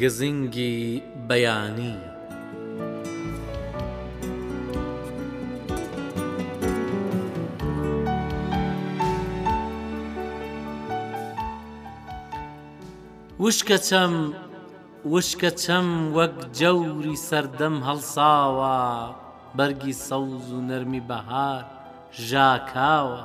گزنگی بەیانی. وشکە چەم وشکە چەم وەک جەوری سەردەم هەڵساوە بەرگی سەوز و نەرمی بەهار ژاکاوە.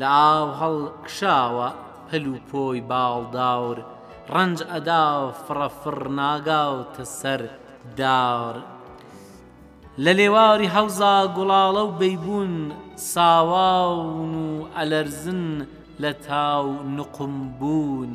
لە ئاو هەڵکشاوە پەل و پۆی باڵدار ڕەنج ئەدا فڕە فڕ ناگاتە سەر دار لە لێواری حەوزا گوڵاڵە و بەیبوون ساواون و ئەلەرزن لە تاو نقوم بوون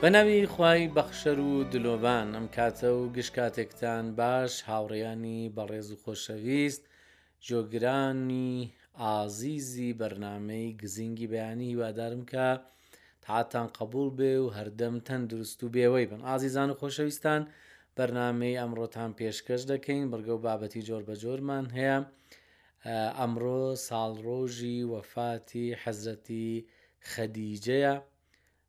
بەناوی خوای بەخشەر و دلۆڤان ئەم کاتە و گشت کاتێکتان باش هاوڕێیانی بەڕێز و خۆشەویست جۆگرانی ئازیزی بەرنامەی گزینگی بەیانی هیوادارم کە تاعاتان قبول بێ و هەردەم تەندروست و بێوەی بن ئازیزان و خۆشەویستان بەرنمەی ئەمڕۆتان پێشکەش دەکەین بڕگە و بابەتی جۆر بە جۆرمان هەیە ئەمڕۆ ساڵڕۆژی وەفاتی حەزرەتی خەدیجەیە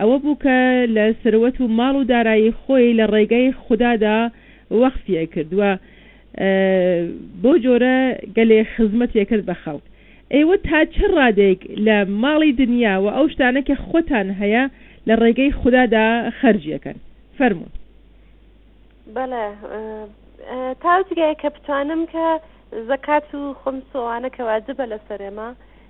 ئەوە بوو کە لە سەروەت و ماڵ و دارایی خۆی لە ڕێگای خودادا وەقفی ئەکرد و بەو جۆرە گەلێ خزمەتی ئەکرد بە خەڵک. ئێوە تا چ ڕادەیەک لە ماڵی دنیا و ئەو شتانەی کە خۆتان هەیە لە ڕێگەی خودادا خەرجی ئەکەن؟ فەرموون. بەڵێ، تا ئەو جگەیە کە بتوانم کە زەکات و خومس و ئەوانە کە واجبە لەسەر ئێمە،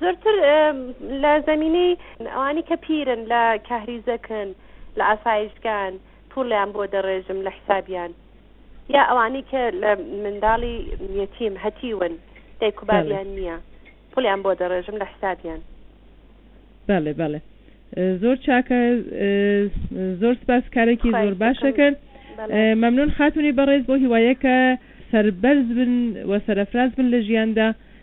زۆرتر لە زەمینەی ئەوانی کە پیرن لە کاهریزەکن لە ئاسایشگان پوڵیان بۆ دەڕێژم لە حسابیان یا ئەوانی کە لە منداڵی یەتیم هەتیون دایک و بابیان نییە پولیان بۆ دەڕێژم لە حسابیان بەڵێ بەڵێ زۆر چاکە زۆر سپاس کارێکی زۆر باشە کرد مەمنون خاتونی بەڕێز بۆ هیوایەکە سربەرز بن و سەرفراز بن لە ژیاندا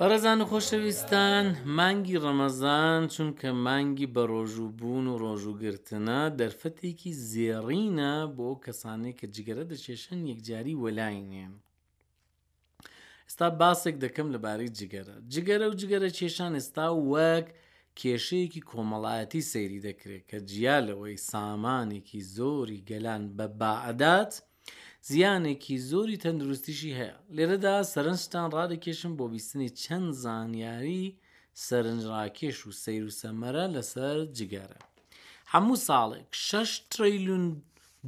بەڕێزان و خۆشەویستان مانگی ڕەمەزان چونکە مانگی بە ڕۆژوو بوون و ڕۆژوو گرتنە دەرفەتێکی زێڕینە بۆ ئەو کەسانەی کە جگەرە دەچێشن یەکجاری وەلای نێن ئستا باسێک دەکەم لەبارەی جگەرە جگەرە و جگەرە کێشان ئێستا وەک کێشەیەکی کۆمەڵایەتی سەیری دەکرێت کە جیا لەوەی سامانێکی زۆری گەلان بە باعدات زیانێکی زۆری تەندروستیشی هەیە لێرەدا سەرنجتان ڕادەکێشم بۆ بیستنی چەند زانیاری سەرنجڕاکێش و سیر و سەمەرە لەسەر جگەرە هەموو ساڵێک 6 تریلیون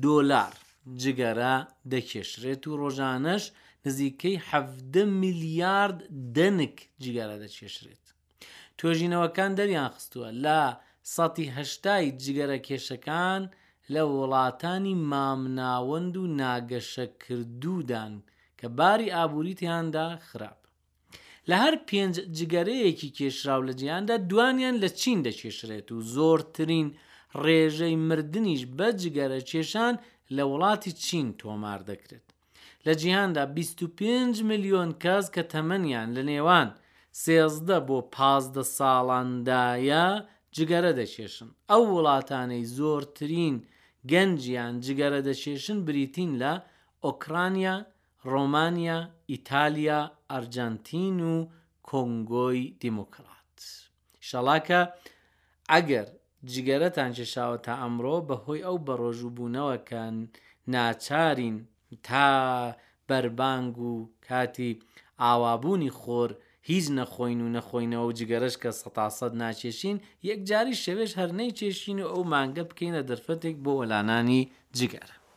دۆلار جگەرە دەکێشرێت و ڕۆژانەش نزیکەی حەفدە میلیارد دەنک جگەرە دەکێشرێت توێژینەوەکان دەریانخستووە، لە سەتی هەشتای جگەرەکێشەکان لە وڵاتانی مامناوەند و ناگەشەکردوودان کە باری ئابووری تێیاندا خراپە. لە هەر پێنج جگەرەیەکی کێشراو لە جیهاندا دوانیان لە چین دەکێشرێت و زۆرترین ڕێژەی مردنیش بە جگەرەکێشان لە وڵاتی چین تۆمار دەکرێت. لە جیهاندا بیست و پێنج ملیۆن کەس کە تەمەنیان لە نێوان سێزدە بۆ پازدە ساڵاندایە جگەرە دەکێشن، ئەو وڵاتانەی زۆرترین گەنجیان جگەرە دەکێشن بریتین لە ئۆکرانیا، ڕۆمانیا، ئیتالیا، ئەرجەنتین و کۆنگۆی دیموکرات. شەڵاکە ئەگەر جگەرەتان کێشاوە تا ئەمڕۆ بەهۆی ئەو بەڕۆژوو بوونەوە کە ناچارین تا بەربانگ و کاتی ئاوابوونی خۆر هیچ نەخۆین و نەخۆینەوە و جگەرەش کە سەتاسەد ناکێشین یەکجاری شەوێش هەر نەیکێشین و ئەو مانگە بکەینە دەرفەتێک بۆ وەلانانی جگەرە.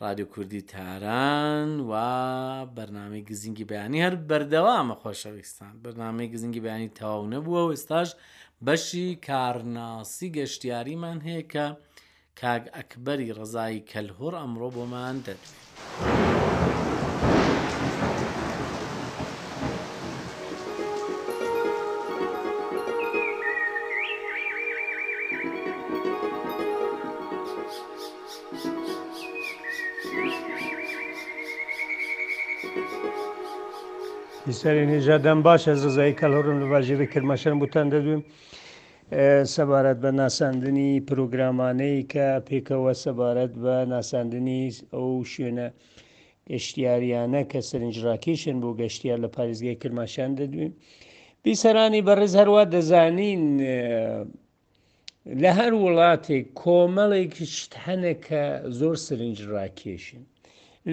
ڕادیۆ کوردی تاران و بەرنامەی گزینگی بەیانی هەر بەردەوامە خۆشەویستان بەرنامەی گزینگی بەیانی تەواو نەبووە و ئێستاش بەشی کارناسی گەشتیاریمان هەیە کە کاگ ئەکبەری ڕزایی کەلهوڕ ئەمڕۆ بۆمان دەدوێت. سەری نیژە دەم باش ئەز ڕزایی کەلهڕم لە باژێری کرماشان بوتان دەدوێم سەبارەت بە ناساندنی پرۆگرامانەی کە پێکەوە سەبارەت بە ناساندنی ئەو شوێنە گەشتیاریانە کە سەرنجڕاکێشن بۆ گەشتیار لە پارێزگای کرماشان دەدوێن بیسەرانی بەڕێز هەروە دەزانین لە هەر وڵاتێک کۆمەڵێکی شت هەنە کە زۆر سرنج ڕاکێشن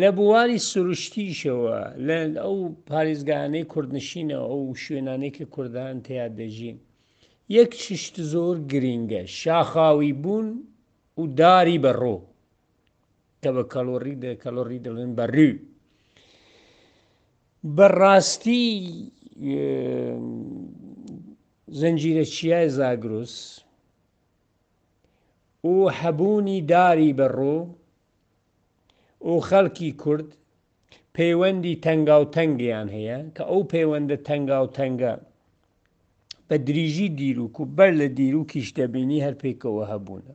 لە بواری سروشتیشەوە لە ئەو پارێزگانەی کوردنشینە ئەو شوێنانەی کە کوردان تیا دەژین یەک شت زۆر گرینگە شاخاوی بوون و داری بەڕۆ کە بە کەڵۆڕی دە کەڵۆڕی دەڵێن بەڕی بەڕاستی زنجیرە چیای زاگروس و هەبوونی داری بە ڕوو و خەڵکی کورد پەیوەندی تەنگاو تەنگیان هەیە کە ئەو پەیوەندە تەنگاو تەنگە بە دریژی دیروک و بەر لە دیروکیش دەبینی هەر پێکەوە هەبوونە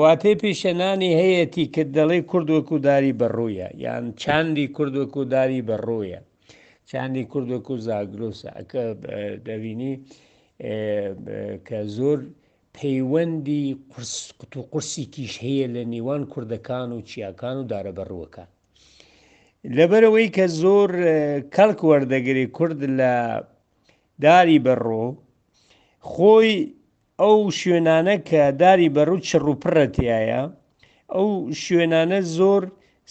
واتێ پێشەنانی هەیەتی کە دەڵێ کورد وەکو داری بەڕوویە یان چاندی کورد وەکو داری بەڕوویە چاندی کورد وەکو زاگرۆسە ئەکە دەبینی کە زۆر پەیوەندی قوت و قورسیکیش هەیە لە نێوان کوردەکان و چیاکان و دارە بەڕووەکان لەبەرەوەی کە زۆر کەڵک وەردەگری کورد لە داری بەڕۆ خۆی ئەو شوێنانە کە داری بەڕوو چڕ و پڕە تیایە، ئەو شوێنانە زۆر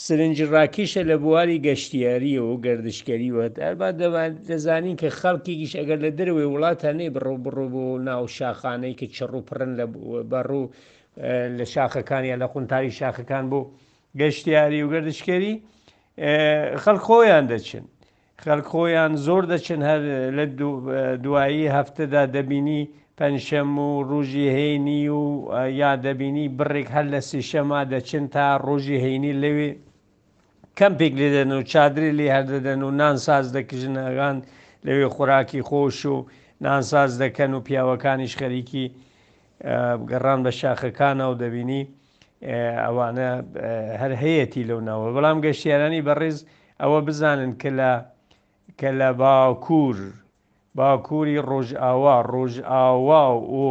سرنجڕاکێشە لە بواری گەشتیارییەوە و گەردشگەرییەوە، هەروا دەزانین کە خەڵکێکیش ئەگەر لە دەرەوەی وڵاتە نەی بڕۆ بڕۆ بۆ ناو شاخانەی کە چڕ و پڕن لە بەڕوو لە شاخەکان یا لە قونتاری شاخەکان بۆ گەشتیاری و گەردشگەری، خەڵک خۆیان دەچن. خەلک خۆیان زۆر دەچن هەر لە دوایی هەفتەدا دەبینی پەنجشەم و روژی هەینی و یا دەبینی بڕێک هەر لە سیشەما دەچن تا رۆژی هەینی لەوێ کەمپێک لێدەن و چادری لێ هەردەدەن و نان ساز دەکژنەگان لەوێ خوراکی خۆش و نانساز دەکەن و پیاوەکانیش خەریکی گەڕان بە شاخەکانە و دەبینی ئەوانە هەر هەیەتی لەو ناوە بەڵام گەشتیارانی بەڕێز ئەوە بزانن کە لە کە لە باکوور باکووری ڕۆژئاوا ڕۆژئاوا و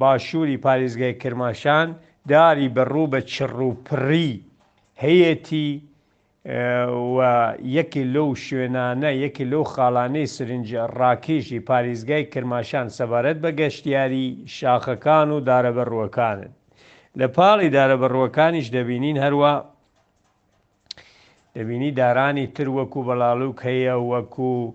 باشووری پارێزگای کرماشان داری بەڕوو بە چڕ و پڕی هەیەتی و یەکێ لەو شوێنانە، یەکێ لەو خاڵانەی سرنج ڕاکێشی پاریزگای کرماشان سەبارەت بە گەشتیاری، شاخەکان و دارەبەڕووەکانن. لە پاڵی دارەبەڕووەکانیش دەبینین هەروا دەبینی دارانی تر وەکوو بەڵاڵووک هەیە، وەکوو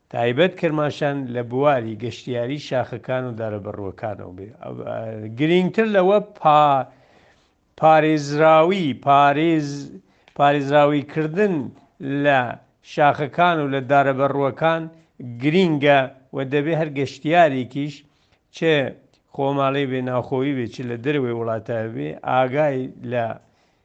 تایبەت کرماشان لە بواری گەشتیاری شاخەکان و دارەبەڕووەکانەوە بێ گرینگتر لەوە پا پارێزراوی پارێز پارێزراوی کردن لە شاخەکان و لە دارەبەڕووەکان گرینگە و دەبێ هەر گەشتیارێکیش چ خۆماڵی بێ ناوخۆیی بێ چ لە دەرەوەی وڵاتە بێ ئاگای لە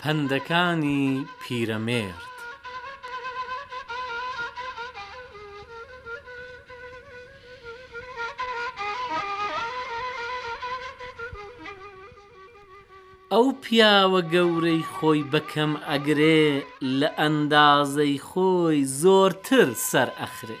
پەندەکانی پیرەمێرد. ئەو پیاوە گەورەی خۆی بە کەم ئەگرێ لە ئەندازەی خۆی زۆرتر سەر ئەخرێ.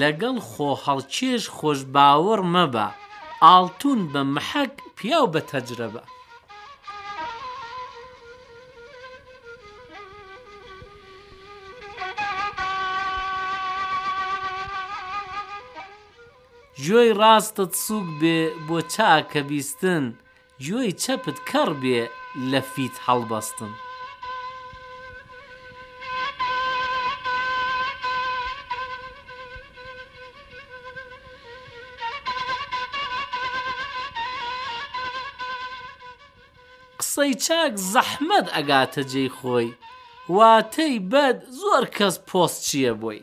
لەگەڵ خۆ هەڵکێش خۆش باوەڕ مەبە ئاڵتون بە محەک پیاو بە تەجرەبە. جۆی ڕاستت سوک بێ بۆ چاکە بیستن. گوێی چەپت کەڕ بێ لە فیت هەڵبەستن. قسەی چاک زەحمەت ئەگاتە جێی خۆی واتەی بەد زۆر کەس پۆست چیە بۆی.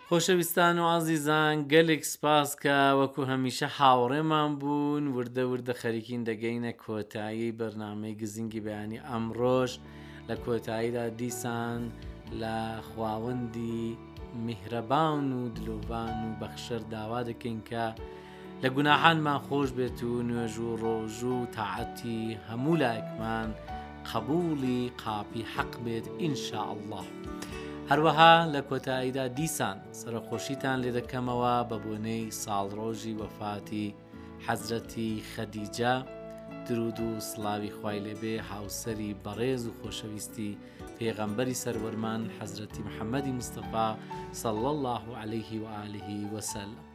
خۆشەویستان و ئازیزان گەلێک سپاس کە وەکو هەمیشە هاوڕێمان بوون وردە وردە خەریکین دەگەینە کۆتایی بەرنمەی گزینگی بەیانی ئەمڕۆژ لە کۆتاییدا دیسان لە خواوەندی میهرەبان و دلۆڤان و بەخشەر داوا دەکەین کە لە گوناحانمان خۆش بێت و نوێژ و ڕۆژ و تاعەتی هەموو لایەکمان قبولی قاپی حەق بێت ئینشا الله. هەروەها لە کۆتاییدا دیسان سەرخۆشیتان لێ دەکەمەوە بە بۆنەی ساڵڕۆژی وەفاتی حەزرەتی خەدیجە درود و سلاوی خوای لێبێ هاوسری بەڕێز و خۆشەویستی پێغەمبەری سەروەرمان حەزرەتی محەممەدی مستەفا سەڵ الله عليه و عالیه وسلم.